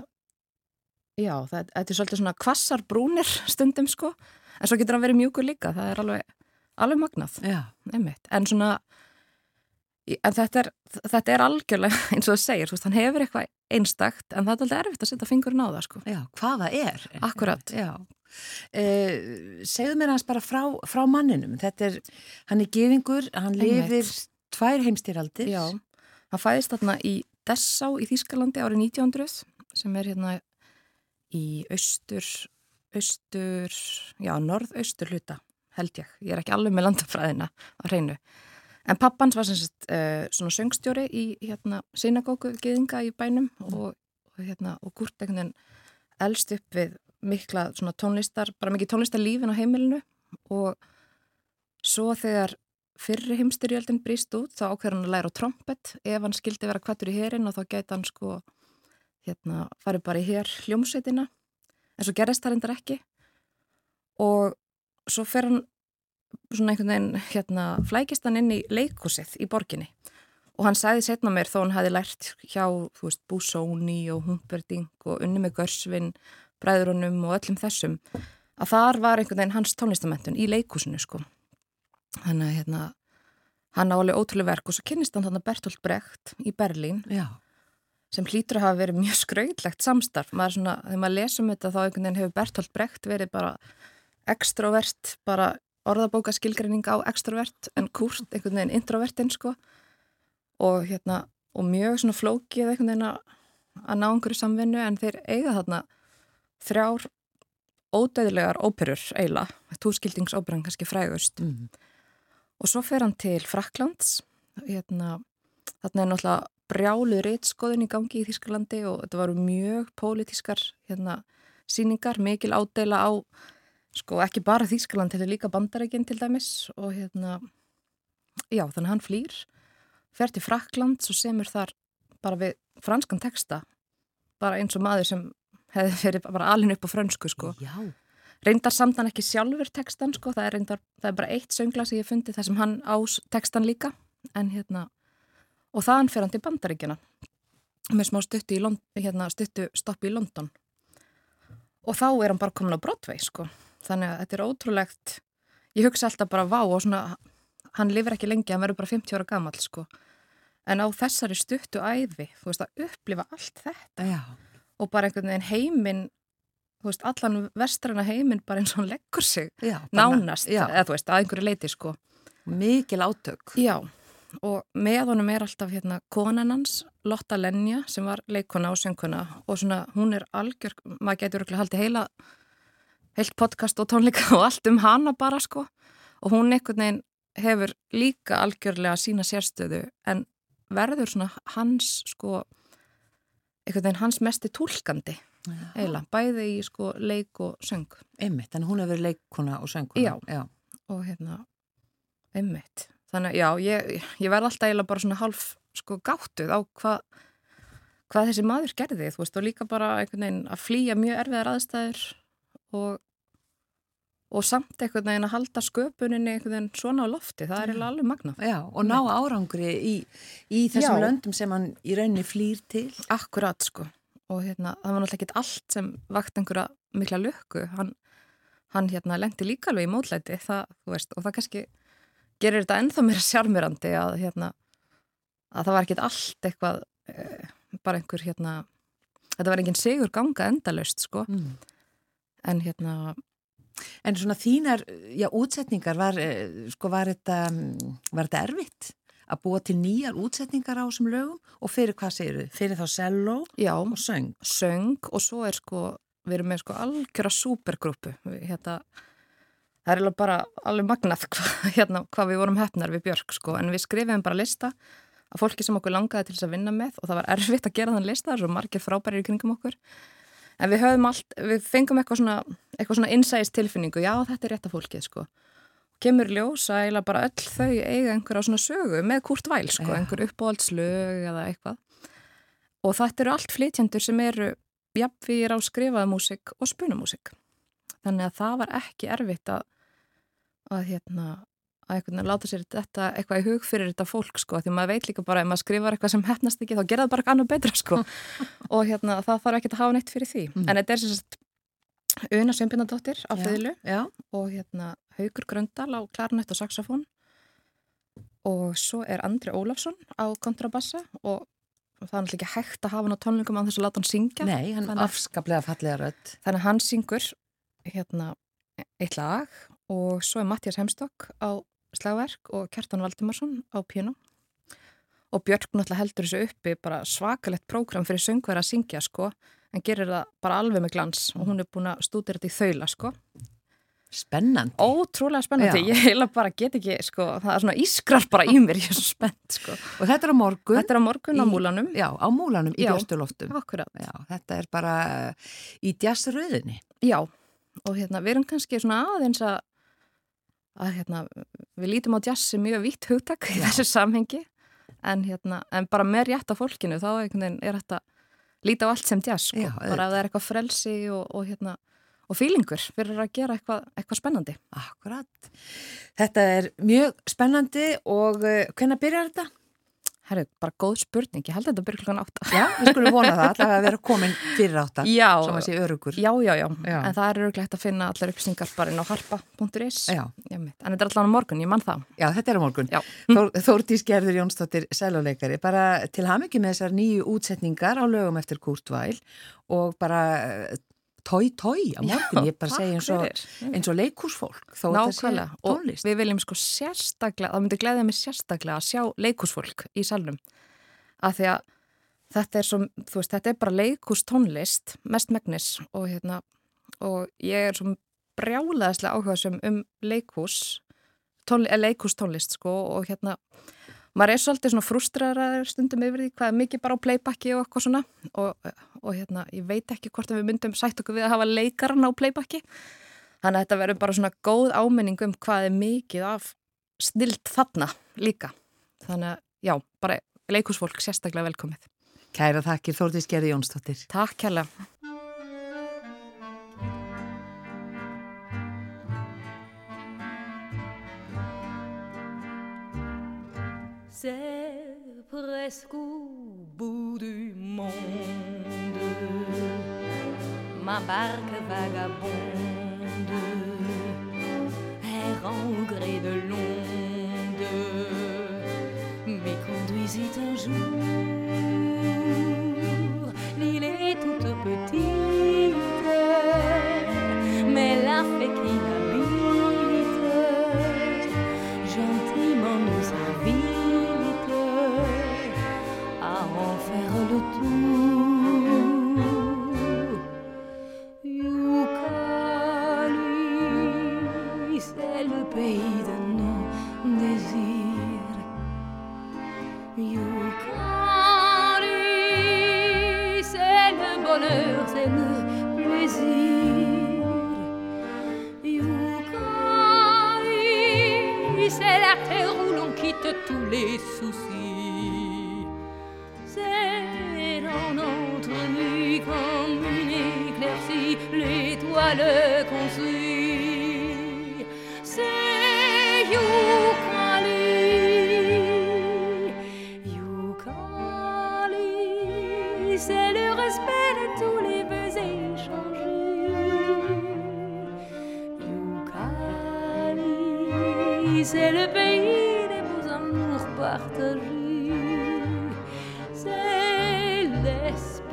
já, það, þetta er svolítið svona kvassar brúnir stundum sko, en svo getur hann verið mjúkur líka, það er alveg, alveg magnað en svona en þetta er, þetta er algjörlega eins og það segir, veist, hann hefur eitthvað einstakt, en það er alltaf erfitt að setja fingurinn á það sko. já, hvað það er. Akkurat. Uh, segðu mér hans bara frá, frá manninum. Þetta er, hann er gefingur, hann Einmitt. lifir tvær heimstýraldir. Já, hann fæðist þarna í Dessá í Þýskalandi árið 1900 sem er hérna í austur, austur já, norðaustur hluta held ég, ég er ekki alveg með landafræðina á hreinu, en pappans var sagt uh, svona söngstjóri í hérna synagóku geðinga í bænum og, og hérna, og Kurt einhvern veginn elst upp við mikla tónlistar, bara mikið tónlistarlífin á heimilinu. Og svo þegar fyrri heimstyrjöldin brýst út þá ákveður hann að læra á trompet. Ef hann skildi vera kvættur í herin og þá gæti hann sko hérna farið bara í hér hljómsveitina. En svo gerist það reyndar ekki. Og svo fer hann svona einhvern veginn hérna flækist hann inn í leikhúsið í borginni. Og hann sagði setna mér þó hann hafi lært hjá, þú veist, Busoni og Humperding og unni með Görsvin bræðrunum og öllum þessum að þar var einhvern veginn hans tónlistamentun í leikhúsinu sko. Þannig að hérna hann á alveg ótrúlega verk og svo kynnist hann þannig Bertolt Brecht í Berlín. Já, sem hlýtur að hafa verið mjög skrautlegt samstarf. Maður svona, þegar maður lesum þetta þá einhvern veginn hefur Bertolt Brecht verið bara extrovert, bara orðabóka skilgreining á extrovert en Kurt einhvern veginn introvertinn sko og hérna og mjög svona flókið einhvern veginn að ná einhverju samvinnu en þeir eiga þarna þrjár ódöðlegar óperur eiginlega, túskildingsóperan kannski frægust mm. og svo fer hann til Fraklands hérna, þarna er náttúrulega brjálu reitskoðun í gangi í Þískalandi og þetta varu mjög pólitískar hérna, síningar, mikil ádela á sko ekki bara Þískaland, þetta er líka bandarækinn til dæmis og hérna já, þannig hann flýr fer til Fraklands og semur þar bara við franskan texta bara eins og maður sem hefði verið bara alin upp á frönsku sko. Já, reyndar samt hann ekki sjálfur textan sko, það er, reyndar, það er bara eitt söngla sem ég fundi þar sem hann á textan líka en hérna og þaðan fer hann til bandaríkjana með smá stuttu, í hérna, stuttu stoppi í London. Og þá er hann bara komin á Broadway sko þannig að þetta er ótrúlegt ég hugsa alltaf bara vá og svona hann lifir ekki lengi, hann verður bara 50 ára gamall sko en á þessari stuttu æði, þú veist að upplifa allt þetta já, og bara einhvern veginn heiminn þú veist, allan vestrana heiminn bara eins og hann leggur sig já. nánast, Já, eða þú veist, að einhverju leiti sko. mikil átök. Já, og með honum er alltaf hérna konan hans, Lotta Lenja sem var leikona og söngkona og svona hún er algjör, maður getur haldið heila heilt podcast og tónleika og allt um hana bara sko og hún einhvern veginn hefur líka algjörlega sína sérstöðu en verður svona hans sko einhvern veginn hans mesti túlkandi eiginlega, bæði í sko leik og söng Einmitt, en hún hefur leikuna og sönguna. Já. já. og hérna, einmitt þannig já, ég, ég verð alltaf eiginlega bara svona hálf sko gáttuð á hvað hvað þessi maður gerði, þú veist, og líka bara einhvern veginn að flýja mjög erfiðar aðstæður og og samt einhvern veginn að halda sköpuninni einhvern veginn svona á lofti, það er eiginlega alveg magna Já, og ná árangri í, í þessum Já. löndum sem hann í rauninni flýr til. Akkurat sko og hérna, það var náttúrulega ekki allt sem vakt einhverja mikla lukku hann, hann hérna lendi líka alveg í mótlæti það, þú veist, og það kannski gerir þetta ennþá mér sjármyrandi að hérna að það var ekkit allt eitthvað e, bara einhver hérna þetta var enginn sigur ganga endalaust sko Mm. en hérna En svona þínar, já, útsetningar, var, eh, sko, var þetta, mm, var þetta erfitt að búa til nýjar útsetningar á þessum lögum? Og fyrir hvað segir þau? Fyrir þá selló já, og söng. söng og svo er sko við erum með sko algjöra supergrúpu hérna það er alveg bara alveg magnað hva, hérna, hvað við vorum hefnar við Björk sko. En við skrifum bara lista af fólki sem okkur langaði til þess að vinna með og það var erfitt að gera þann lista, það er svo margir frábærir í kringum okkur. En við höfum allt, við fengum eitthvað svona eitthvað svona insights tilfinningu, já þetta er rétta fólkið sko. Kemur í ljós að eiginlega bara öll þau eiga einhverja svona sögu með Kurt Væl sko, Já. einhver uppáhaldslög eða eitthvað. Og þetta eru allt flytjendur sem eru jafnvír á skrifaða músik og spunamúsik þannig að það var ekki erfitt að að hérna að einhvern veginn láta sér þetta eitthvað í hug fyrir þetta fólk sko, því maður veit líka bara ef maður skrifar eitthvað sem hefnast ekki, þá gera það bara annað betra sko. Og hérna það þarf ekki að hafa neitt fyrir því. Mm. en þetta er sem sagt Una Sveinbjörnadóttir á Já, og hérna Haugur Gröndal á klarinett og saxofón. Og svo er Andri Ólafsson á kontrabassa og það er náttúrulega ekki hægt að hafa hann á tónlingum án þess að láta hann syngja. Nei, hann að- afskaplega fallega rödd. þannig að hann syngur hérna eitt lag og svo er Mattias Hemstokk á slagverk og Kjartan Valdimarsson á piano og Björk náttúrulega heldur þessu uppi bara svakalett prógram fyrir söngverð að syngja sko en gerir það bara alveg með glans og hún er búin að stúdira þetta í þaula sko Spennandi. Ótrúlega spennandi, Já. ég heila bara get ekki sko, það er svona ískrar bara í mér ég er svo spennt sko. Og þetta er á morgun. Þetta er á morgun á Í- múlanum Já, á múlanum í Já. Björstuloftum. Akkurat, Já, þetta er bara eh, í djassröðinni. já og hérna, við erum kannski svona aðeins að, að hérna, við lítum á sem mjög vitt hugtak í Já. þessu samhengi en, hérna, en bara með rétta fólkinu þá er þetta líta á allt sem jazz sko. Já, bara ef það er eitthvað frelsi og, og hérna og fílingur fyrir að gera eitthvað, eitthvað spennandi Akkurat. Þetta er mjög spennandi og uh, hvenna byrjar þetta? Herru, bara góð spurning, ég held að þetta byrja klukkan átta Já, við skulum vona það, allavega að vera komin fyrir átta, Já, sem að sé örugur. Já, já, já, Já. en það er örglegt að finna allar upplýsingar bara inn á harpa.is Já. En þetta er allan á morgun, ég mann það Já, þetta er morgun. Þór, Þórdís Gerður Jónsdóttir, sæluleikari, bara til hamingi með þessar nýju útsetningar á lögum eftir Kurt Weil og bara eh, tói tói á morgun, ég bara segja eins og, fyrir. eins og leikúsfólk, þó þetta sé Nákvæmlega, og tónlist. við viljum sko sérstaklega, það myndi gleðja mig sérstaklega að sjá leikúsfólk í salnum af því að þetta er þú veist, þetta er bara leikústónlist mest megnis og hérna, og ég er svo brjálaðislega áhuga sem um leikús tónli, eh, leikústónlist sko og hérna maður er svolítið svona frustraðar stundum yfir því hvað er mikið bara á playbacki og eitthvað svona. Og, og hérna, ég veit ekki hvort við myndum sætt okkur við að hafa leikaran á playbacki. Þannig að þetta verður bara svona góð áminning um hvað er mikið af snilt þarna líka. Þannig að já, bara leikúsfólk sérstaklega velkomið. Kæra þakkir Þórdís Gerður Jónsdóttir. Takk kærlega C'est presque au bout du monde. Ma barque vagabonde errant au gré de l'onde me conduisit un jour.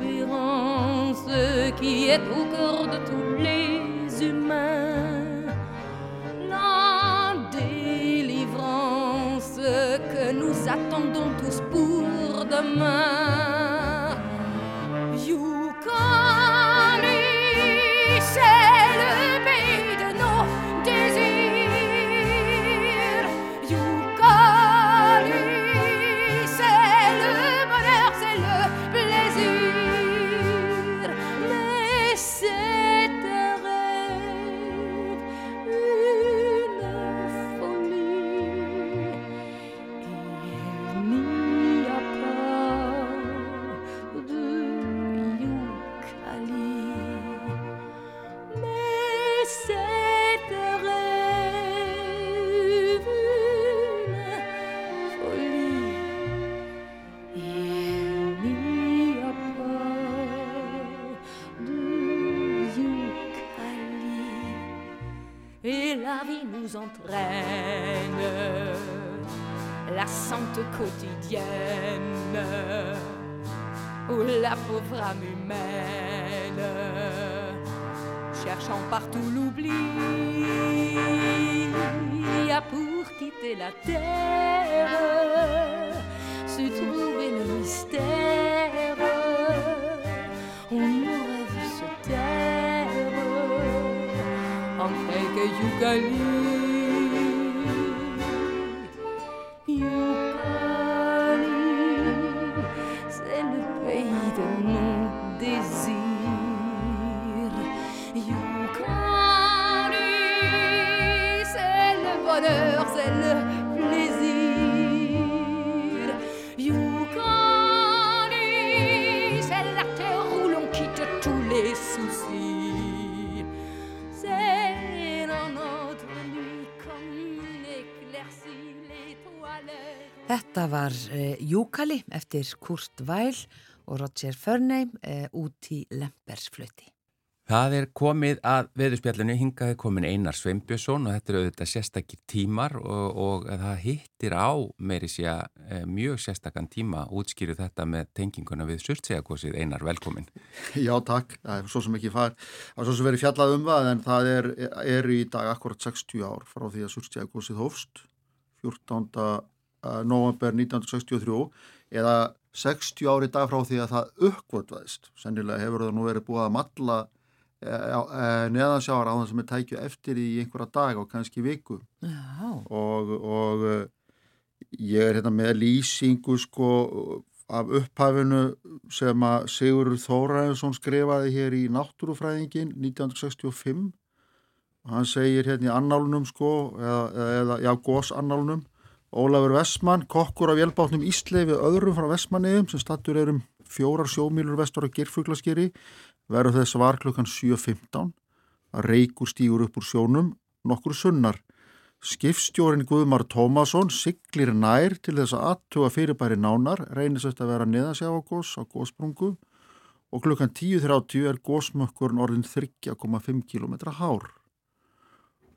L'espérance qui est au cœur de tous les humains. La délivrance que nous attendons tous pour demain. Cherchant partout l'oubli, a pour quitter la terre, se trouver le mystère, où nos rêves se taire en quelques Yukali. Var uh, Júkali eftir Kurt Weil og Roger Furney uh, út í Lempersflöti. Það er komið að veðurspjallinu, hingaði komin Einar Sveinbjörnsson og þetta er auðvitað sérstakir tímar og, og það hittir á meiri sé að e, mjög sérstakann tíma útskýru þetta með tenginguna við surtsegakosið. Einar, velkomin. Já, takk. Það er svo sem ekki far. Það er svo sem verið fjallað um það en það er, er í dag akkurat 60 ár frá því að surtsegakosið hófst 14. november 1963 eða 60 ári dag frá því að það uppgötvaðist. Sennilega hefur það nú verið búið að matla neðansjáar á það sem er tækju eftir í einhverja dag og kannski viku. Já, og, og eh, ég er hérna með lýsingu sko af upphæfinu sem að Sigurður Þóraðinsson skrifaði hér í Náttúrufræðingin 1965 og hann segir hérna í annálunum sko eða, eða já, gósannálunum Ólafur Vestmann, kokkur af vélbátnum Íslei við öðrum frá Vestmanniðum sem stattur er um fjórar sjómílur vestur á Girfuglaskeri verður þess var klukkan 7.15 að reykur stígur upp úr sjónum nokkur sunnar. Skipstjórin Guðmar Tómasson siglir nær til þess að aðtuga fyrirbæri nánar, reynist þetta að vera neðasjáagós á gósprungu og klukkan 10.30 er gósmökkurinn orðin 3,5 km hár.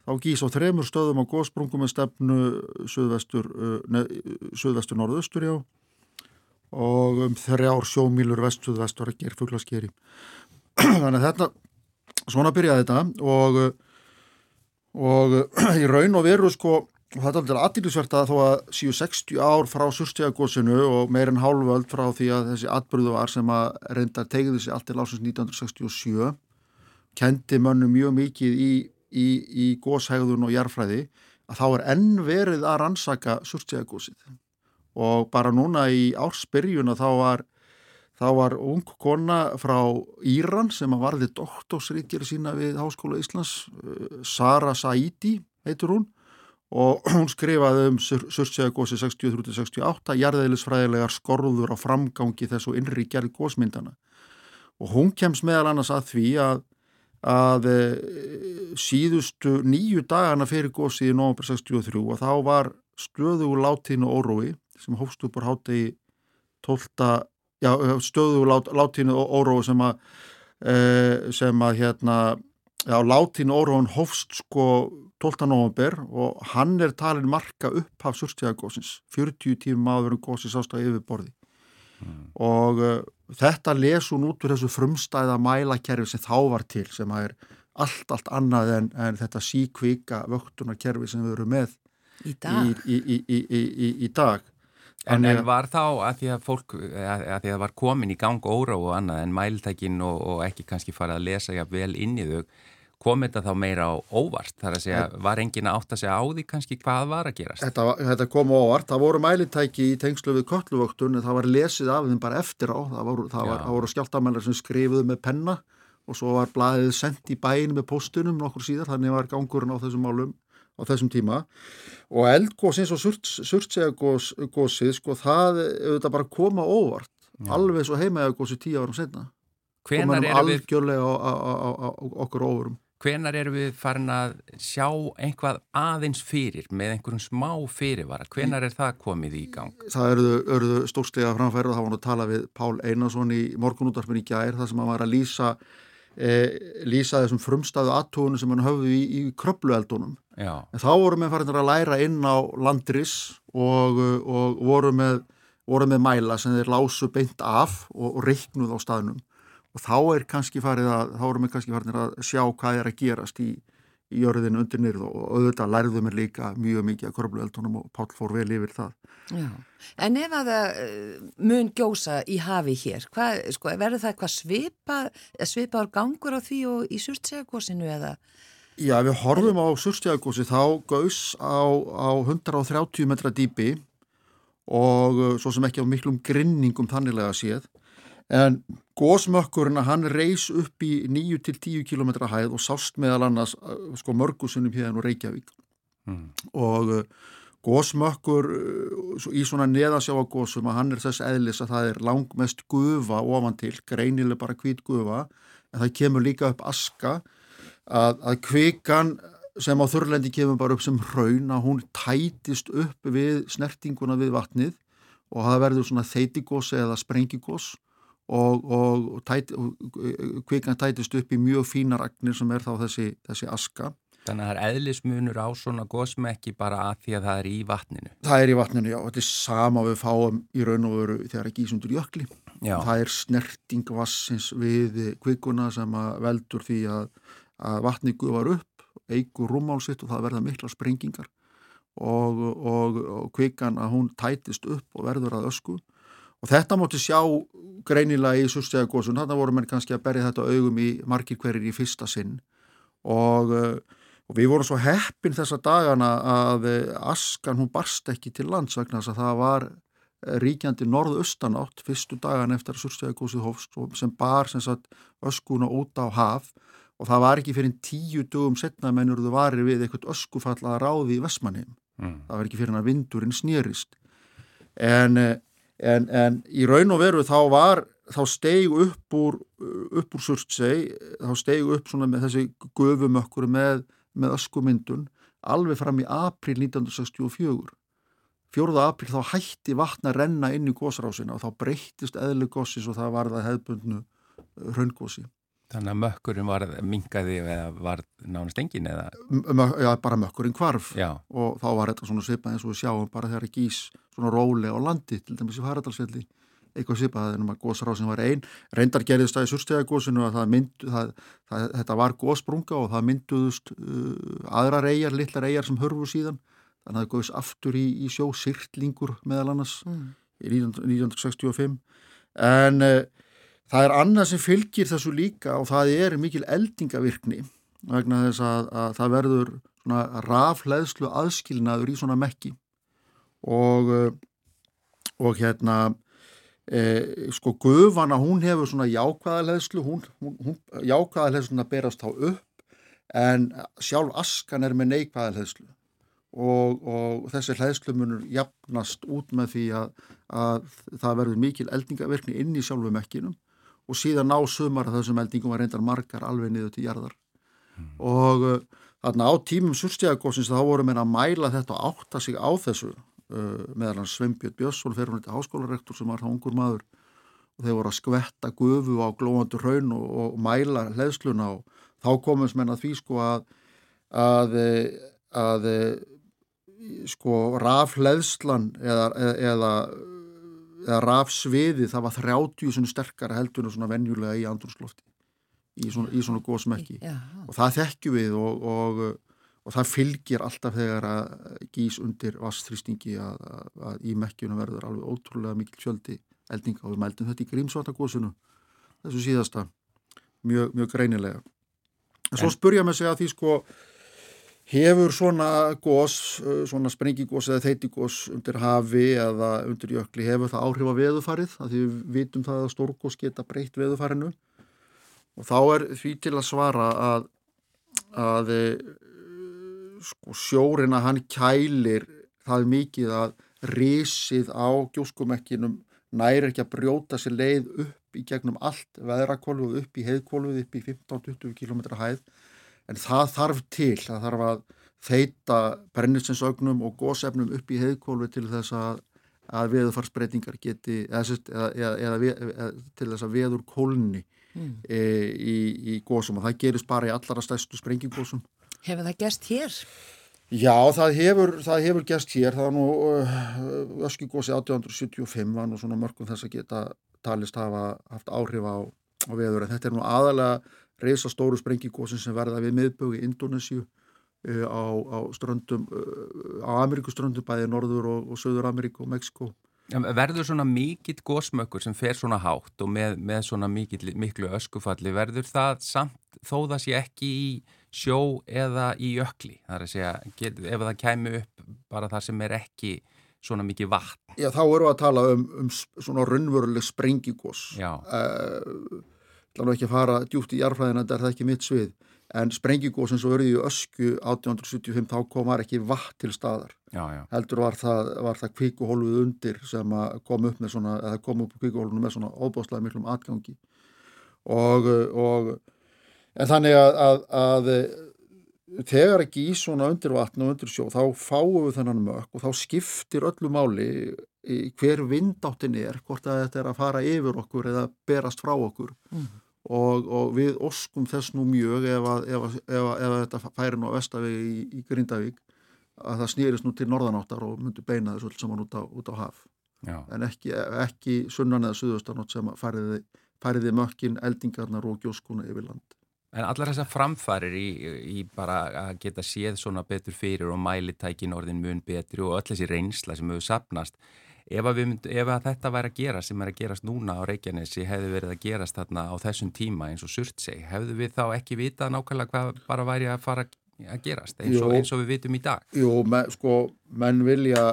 Þá gís á þremur stöðum á gósprungu með stefnu suðvestur, suðvestur norðaustur og um þrjár sjómílur vestuð-vestur að gera fugglaskeri. Þannig að þetta, svona byrjaði þetta og, og í raun og veru sko, þetta er alveg aðdýrlisvert að þó að síu 60 ár frá surstegjagósinu og meirinn hálföld frá því að þessi atbyrðu var sem að reynda tegði sig allt til ásins 1967 kendi mönnu mjög mikið í, í, í góshægðun og jarfræði að þá er enn verið að rannsaka surstegjagósið og bara núna í ársbyrjun þá var, þá var ung kona frá Íran sem að varði doktorsríkjari sína við Háskóla Íslands, Sara Saidi heitur hún og hún skrifaði um Surtsegagósi 63-68 jarðeilisfræðilegar skorður á framgangi þessu innri gerð gósmyndana og hún kemst meðal annars að því að að síðustu nýju dagana fyrir gósið í november 63 og þá var stöðu látínu órói sem hófst upp úr hátegi 12. Já, stöðu lát, látínu órói sem að e, sem að hérna já, látínu óróin hófst sko 12. november og hann er talin marka upp af surstjæðagósins 40 tímum áður en gósi sást á yfirborði mm. og uh, þetta lesun út úr þessu frumstæða mælakerfi sem þá var til sem er allt, allt annað en, en þetta síkvika vöktunarkerfi sem við erum með í dag, í, í, í, í dag. En, en var þá að því að fólk, að, að því að var komin í gang óra og annað en mæltækin og, og ekki kannski farið að lesa vel inn í þau, kom þetta þá meira á óvart? Það er að segja, var engin að átta sig á því kannski hvað var að gerast? Þetta, þetta kom á óvart, það voru mæltæki í tengslu við kölluvöktun, það var lesið af þeim bara eftir á, það voru, var, voru skjáltamælar sem skrifuðu með penna og svo var blaðið sendt í bæin með postunum nokkur síðar, þannig var gangurinn á þessum málum á þessum tíma. Og eldgóðsins og surtsegagóðsið sko það auðvitað bara koma óvart. Já. alveg svo heimaegagóðsið tíu árum senna komaðum algjörlega á, á, á, á okkur óvurum Hvenar eru við farin að sjá einhvað aðeins fyrir með einhverjum smá fyrirvara? Hvenar er það komið í gang? Það eruðu stórstega framfæri og það var að tala við Pál Einarsson í morgunútarfinn í gær þar sem hann var að lýsa e, lýsa þessum frumstæðu aðtónu sem hann höfðu í, í kröplueldunum en þá vorum við farin að læra inn á landris og, og voru, með, voru með mæla sem þeir lásu beint af og, og reiknuð á staðnum og þá er kannski farið að þá erum við kannski farin að sjá hvað er að gerast í, í jörðinu undir nýrð og auðvitað lærðum við líka mjög mikið að kröplueldunum og Pál fór vel yfir það Já. En ef að það eh, mun gjósa í hafi hér, hvað, sko, verður það eitthvað svipa, svipaður gangur á því og í surtsegagósinu eða? Já, við horfum á surtsegagósi þá gaus á, á 130 metra dýpi og uh, svo sem ekki á miklum grinningum þanniglega séð en gósmökkurinn að hann reys upp í 9-10 km hæð og sást meðal annars uh, sko mörgusunum hérna og Reykjavík mm. og uh, gósmökkur uh, í svona neðasjáagósum að hann er þess eðlis að það er langmest gufa ofan til, greinileg bara hvít gufa en það kemur líka upp aska að, að kvikan sem á þurrlendi kemur bara upp sem hraun að hún tætist upp við snertinguna við vatnið og það verður svona þeitigós eða sprengigós og, og, tæt, og kvikan tætist upp í mjög fínar agnir sem er þá þessi, þessi aska Þannig að það er eðlismunur á svona gósmekki bara að því að það er í vatninu. Það er í vatninu, já. Þetta er sama við fáum í raun og veru þegar það gís undir jökli. Já. Það er snerting vassins við kvikuna sem veldur því að, að vatni guðvar upp, eigur rúmálsitt og það verða mikla sprengingar og, og, og kvikan að hún tætist upp og verður að ösku. Og þetta móti sjá greinilega í surstjæðagósun. Þannig voru menn kannski að berja þetta augum í margir hverjir í fyrsta sinn og og við vorum svo heppin þessa dagana að eh, askan hún barst ekki til lands vegna þess að það var eh, ríkjandi norðaustanátt fyrstu dagan eftir að surstjæðagósið hófst sem bar sem sagt öskuna út á haf og það var ekki fyrir tíu dögum setna mennur þú varir við eitthvað öskufall að ráði í Vestmannheim mm. það var ekki fyrir að vindurinn snýrist en, eh, en, en í raun og veru þá var þá steg upp úr upp úr surtseg þá steg upp svona með þessi gufumökkur með með öskumyndun alveg fram í april 1964. Fjóruða april þá hætti vatna renna inn í gósrásina og þá breyttist eðlu gósis og það var það hefðbundnu uh, raungósi. Þannig að mökkurinn var mingaði eða var nánast engin eða? Já, bara mökkurinn kvarf Já. og þá var þetta svona svipað eins og við sjáum bara þegar gís svona róli á landi til dæmis í Faradalsvelli eitthvað svipað en að gósrásin var einn reyndar gerðist það í surstegjagósinu að það myndu, það, það, þetta var gósprunga og það mynduðust uh, aðrar eigjar, litlar eigjar sem hörfu síðan. Þannig að það góðist aftur í, í sjó sirtlingur meðal annars mm. í 1965 en uh, það er annað sem fylgir þessu líka og það er mikil eldingavirkni vegna þess að, að það verður rafleðslu aðskilnaður í svona mekki og uh, og hérna Eh, sko gufana hún hefur svona jákvæðarleðslu hún, hún, hún jákvæðarleðsluna berast þá upp en sjálf askan er með neikvæðarleðslu og, og þessi leðslu munur jafnast út með því að, að það verður mikil eldingavirkni inn í sjálfu mekkinum og síðan ná sumar að þessum eldingum var reyndar margar alveg niður til jarðar. Mm. og uh, þarna á tímum surstjæðagósins þá voru meina að mæla þetta og átta sig á þessu meðal hans Sveinbjörn Björnsson fyrir hún þetta háskólarektor sem var það ungur maður og þeir voru að skvetta gufu á glóandur raun og, og mæla hlæðsluna og þá komum sem enn að því sko að, að, að sko rafleðslan eða, eða, eða rafsviði það var 30 svona sterkara heldur en svona venjulega í andrúrslofti í svona, svona góðsmekki og það þekkju við og, og, og það fylgir alltaf þegar að gís undir vastþrýstingi að, að, að í mekkjuna verður alveg ótrúlega mikil fjöldi eldinga. Og við mældum þetta í grímsvartagósinu þessu síðasta. Mjög, mjög greinilega. En svo spurja með sig að því sko hefur svona gós svona sprengigós eða þeitigós undir hafi eða undir jökli hefur það áhrif á veðufarið að því við vitum það að stórgós geta breytt veðufarinu og þá er því til að svara að að sko sjórin að hann kælir það mikið að risið á gjóskumekkinum næri ekki að brjóta sér leið upp í gegnum allt veðrakólfuð upp í heiðkólfuð upp í 15-20 km hæð en það þarf til, það þarf að þeita brennistinsögnum og gósefnum upp í heiðkólfuð til þess að, að veðufarsbreytingar geti eða, eða, eða, eða til þess að veður kólni mm. e, í, í gósum og það gerist bara í allara stærstu sprengingósum. Hefur það gerst hér? Já, það hefur, það hefur gæst hér, það var nú uh, öskugósi 1875 var nú svona mörgum þess að geta talist hafa haft áhrif á, á veður en þetta er nú aðalega reysa stóru sprengigósin sem verða við miðbögu í Indonésiu uh, á, á ströndum, uh, á Ameríkuströndum bæði Norður og, og Söður Ameríku og Mexiko. Verður svona mikill gósmökkur sem fer svona hátt og með, með svona mikill, miklu öskufalli, verður það samt þó það sé ekki í sjó eða í jökli það er að segja, get, ef það kæmi upp bara það sem er ekki svona mikið vatn. Já, þá við að tala um, um svona raunveruleg sprengigós Já. Það er ekki að fara djúpt í jarfræðina, þetta er það ekki mitt svið en sprengigós eins og verði í ösku 1875 þá komar ekki vatn til staðar. Já, já. Heldur var það, það kvíkuhólfið undir sem kom upp með svona, eða kom upp kvíkuhólfinu með svona óbáslega miklum atgangi og, og En þannig að, að, að þegar ekki í svona undir vatn og undir sjó þá fáum við þennan mökk og þá skiptir öllu máli hver vindáttin er, hvort að þetta er að fara yfir okkur eða berast frá okkur mm. og, og við oskum þess nú mjög ef, að, ef, ef, ef þetta færi nú að vestavegi í, í Grindavík að það snýrist nú til norðanáttar og myndur beina þessu alls saman út á, út á haf Já. en ekki, ekki sunnan eða suðustanótt sem færiði, færiði mökkin, eldingarnar og gjóskuna yfir land. En allar þessar framfærir í, í bara að geta séð svona betur fyrir og mælitækin orðin mun betri og öll þessi reynsla sem hefur sapnast, ef að, mynd, ef að þetta væri að gera sem er að gerast núna á Reykjanesi hefði verið að gerast þarna á þessum tíma eins og Surtseg, hefðu við þá ekki vitað nákvæmlega hvað bara væri að fara að gerast eins og, eins og við vitum í dag? Jú, men, sko, menn vilja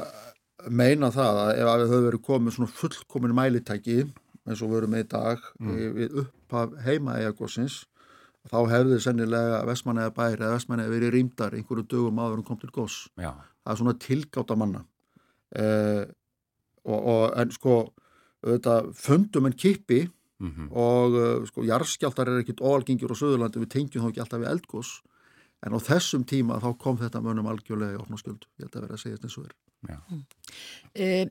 meina það að ef að höfum verið komið svona fullkomin mælitæki eins og verum í dag mm. við upphaf heima eigagósins þá hefði sennilega vestmanniða bæri eða vestmanniða verið rýmdar einhverju dögum áður en kom til gós. Já. Það er svona tilgáta manna. Eh, og, og en sko, auðvitað fundum en kipi mm -hmm. og uh, sko, jarðskjáltar er ekkit óalgengir á Söðurlandi, við tengjum þá ekki alltaf við eldgós, en á þessum tíma þá kom þetta mönum algjörlega í opnaskjöld. Ég held að vera að segja þetta eins og er. Já. Mm. Eh,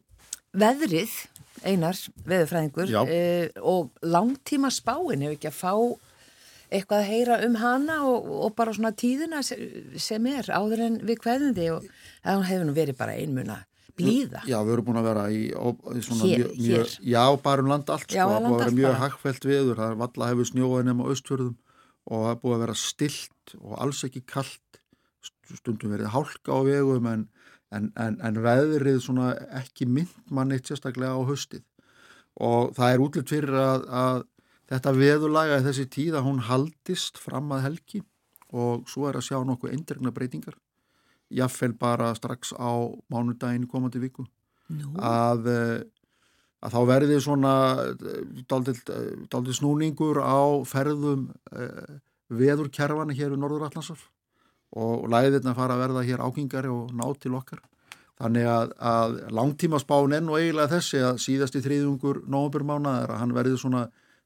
veðrið, einar, veðurfræðingur, eh, og langtíma spáin hefur ekki að fá eitthvað að heyra um hana og, og bara svona tíðina sem er áður en við hverðindi og það hefur nú verið bara einmuna blíða. Já, við erum búin að vera í, í svona hér, mjög, mjög, já, bara um land allt, já, sko, það búið að vera mjög hagfælt viður, það er valla hefur snjóið nema austfjörðum og það búið að vera stilt og alls ekki kallt, stundum verið hálka á vegum en, en, en, en veðrið svona ekki mynd mann eitt sérstaklega á höstið og það er útlitt fyrir að, að þetta veðulaga í þessi tíð að hún haldist fram að helgi og svo er að sjá nokkuð eindregna breytingar. Jáfnveil bara strax á mánudaginn komandi viku. Nú. að, að þá verði svona daldið snúningur á ferðum veðurkerfana hér við Norður Allandsaf og læðirna fara að verða hér ákingari og ná til okkar. Þannig að, að langtíma spán enn og eiginlega þessi að síðasti þriðjungur nógumburmánaðar að hann verði svona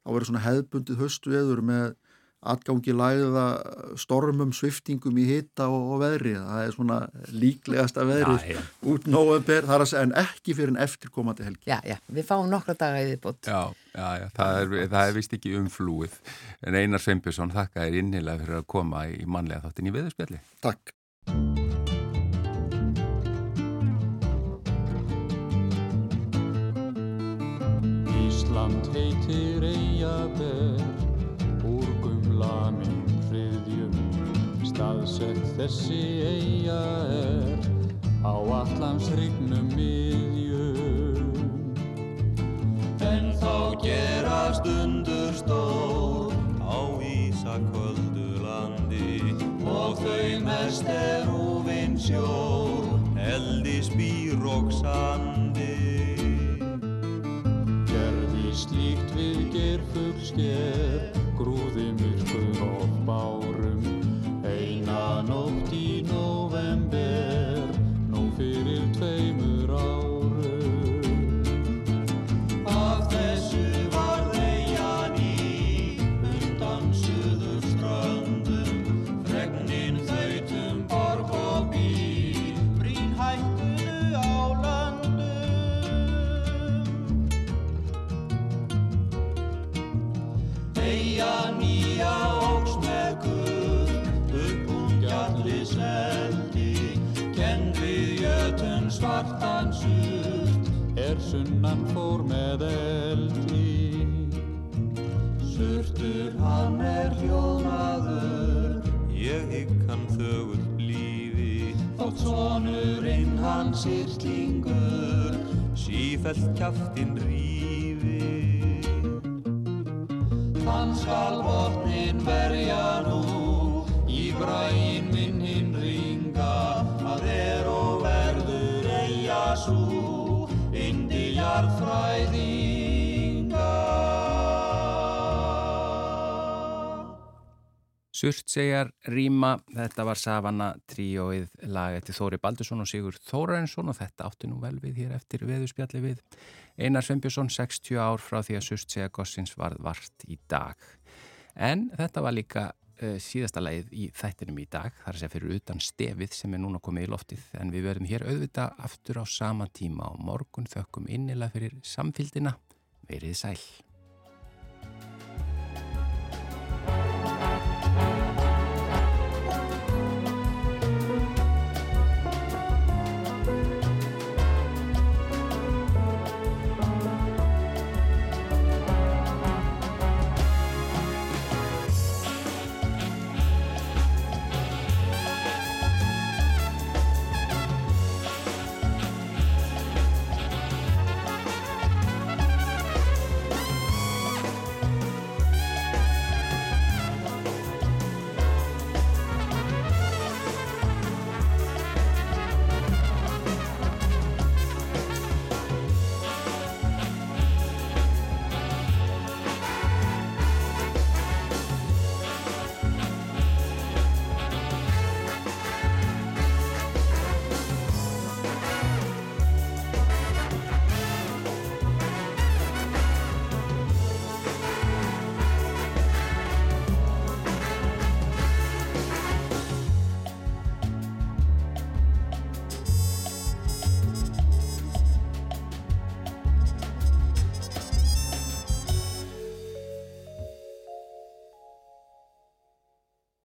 þá verður svona hefðbundið höstveður með atgangi læða stormum, sviftingum í hitta og, og veðri. Það er svona líklegasta veðrið Já, já. út november, það er að segja en ekki fyrir en eftirkomandi helgi. Já, já, við fáum nokkra daga í viðbútt. Já, já, já, það er, það er vist ekki umflúið. En Einar Sveinbjörnsson, þakka þér innilega fyrir að koma í mannlega þáttin í veðurspjalli. Takk. Ísland heitir Eyjaber úr gumla minn hriðjum staðsett þessi Eyja er á allans hrygnum miðjum. En þá gerast undur stór á Ísaköldu landi og þau mest er úvinn sjór stairs. Er sunnan fór með eldi. Surtur hann er hljóðnaður, ég hygg hann þögull blífi, þótt sonurinn hann sýrtlingur, sífælt kjaftin rífi. Hann skal botnin verja nú, í bræin Surt segjar Ríma, þetta var Savana tríóið lag eftir Þóri Baldursson og Sigur Þórainsson og þetta átti nú vel við hér eftir veðurspjalli við Einar Sveinbjörnsson 60 ár frá því að Surt segja Gossins varð vart í dag. En þetta var líka uh, síðasta lagið í þættinum í dag, þar að segja fyrir utan stefið sem er núna komið í loftið en við verðum hér auðvita aftur á sama tíma og morgun þökkum innilega fyrir samfíldina. Verið sæl.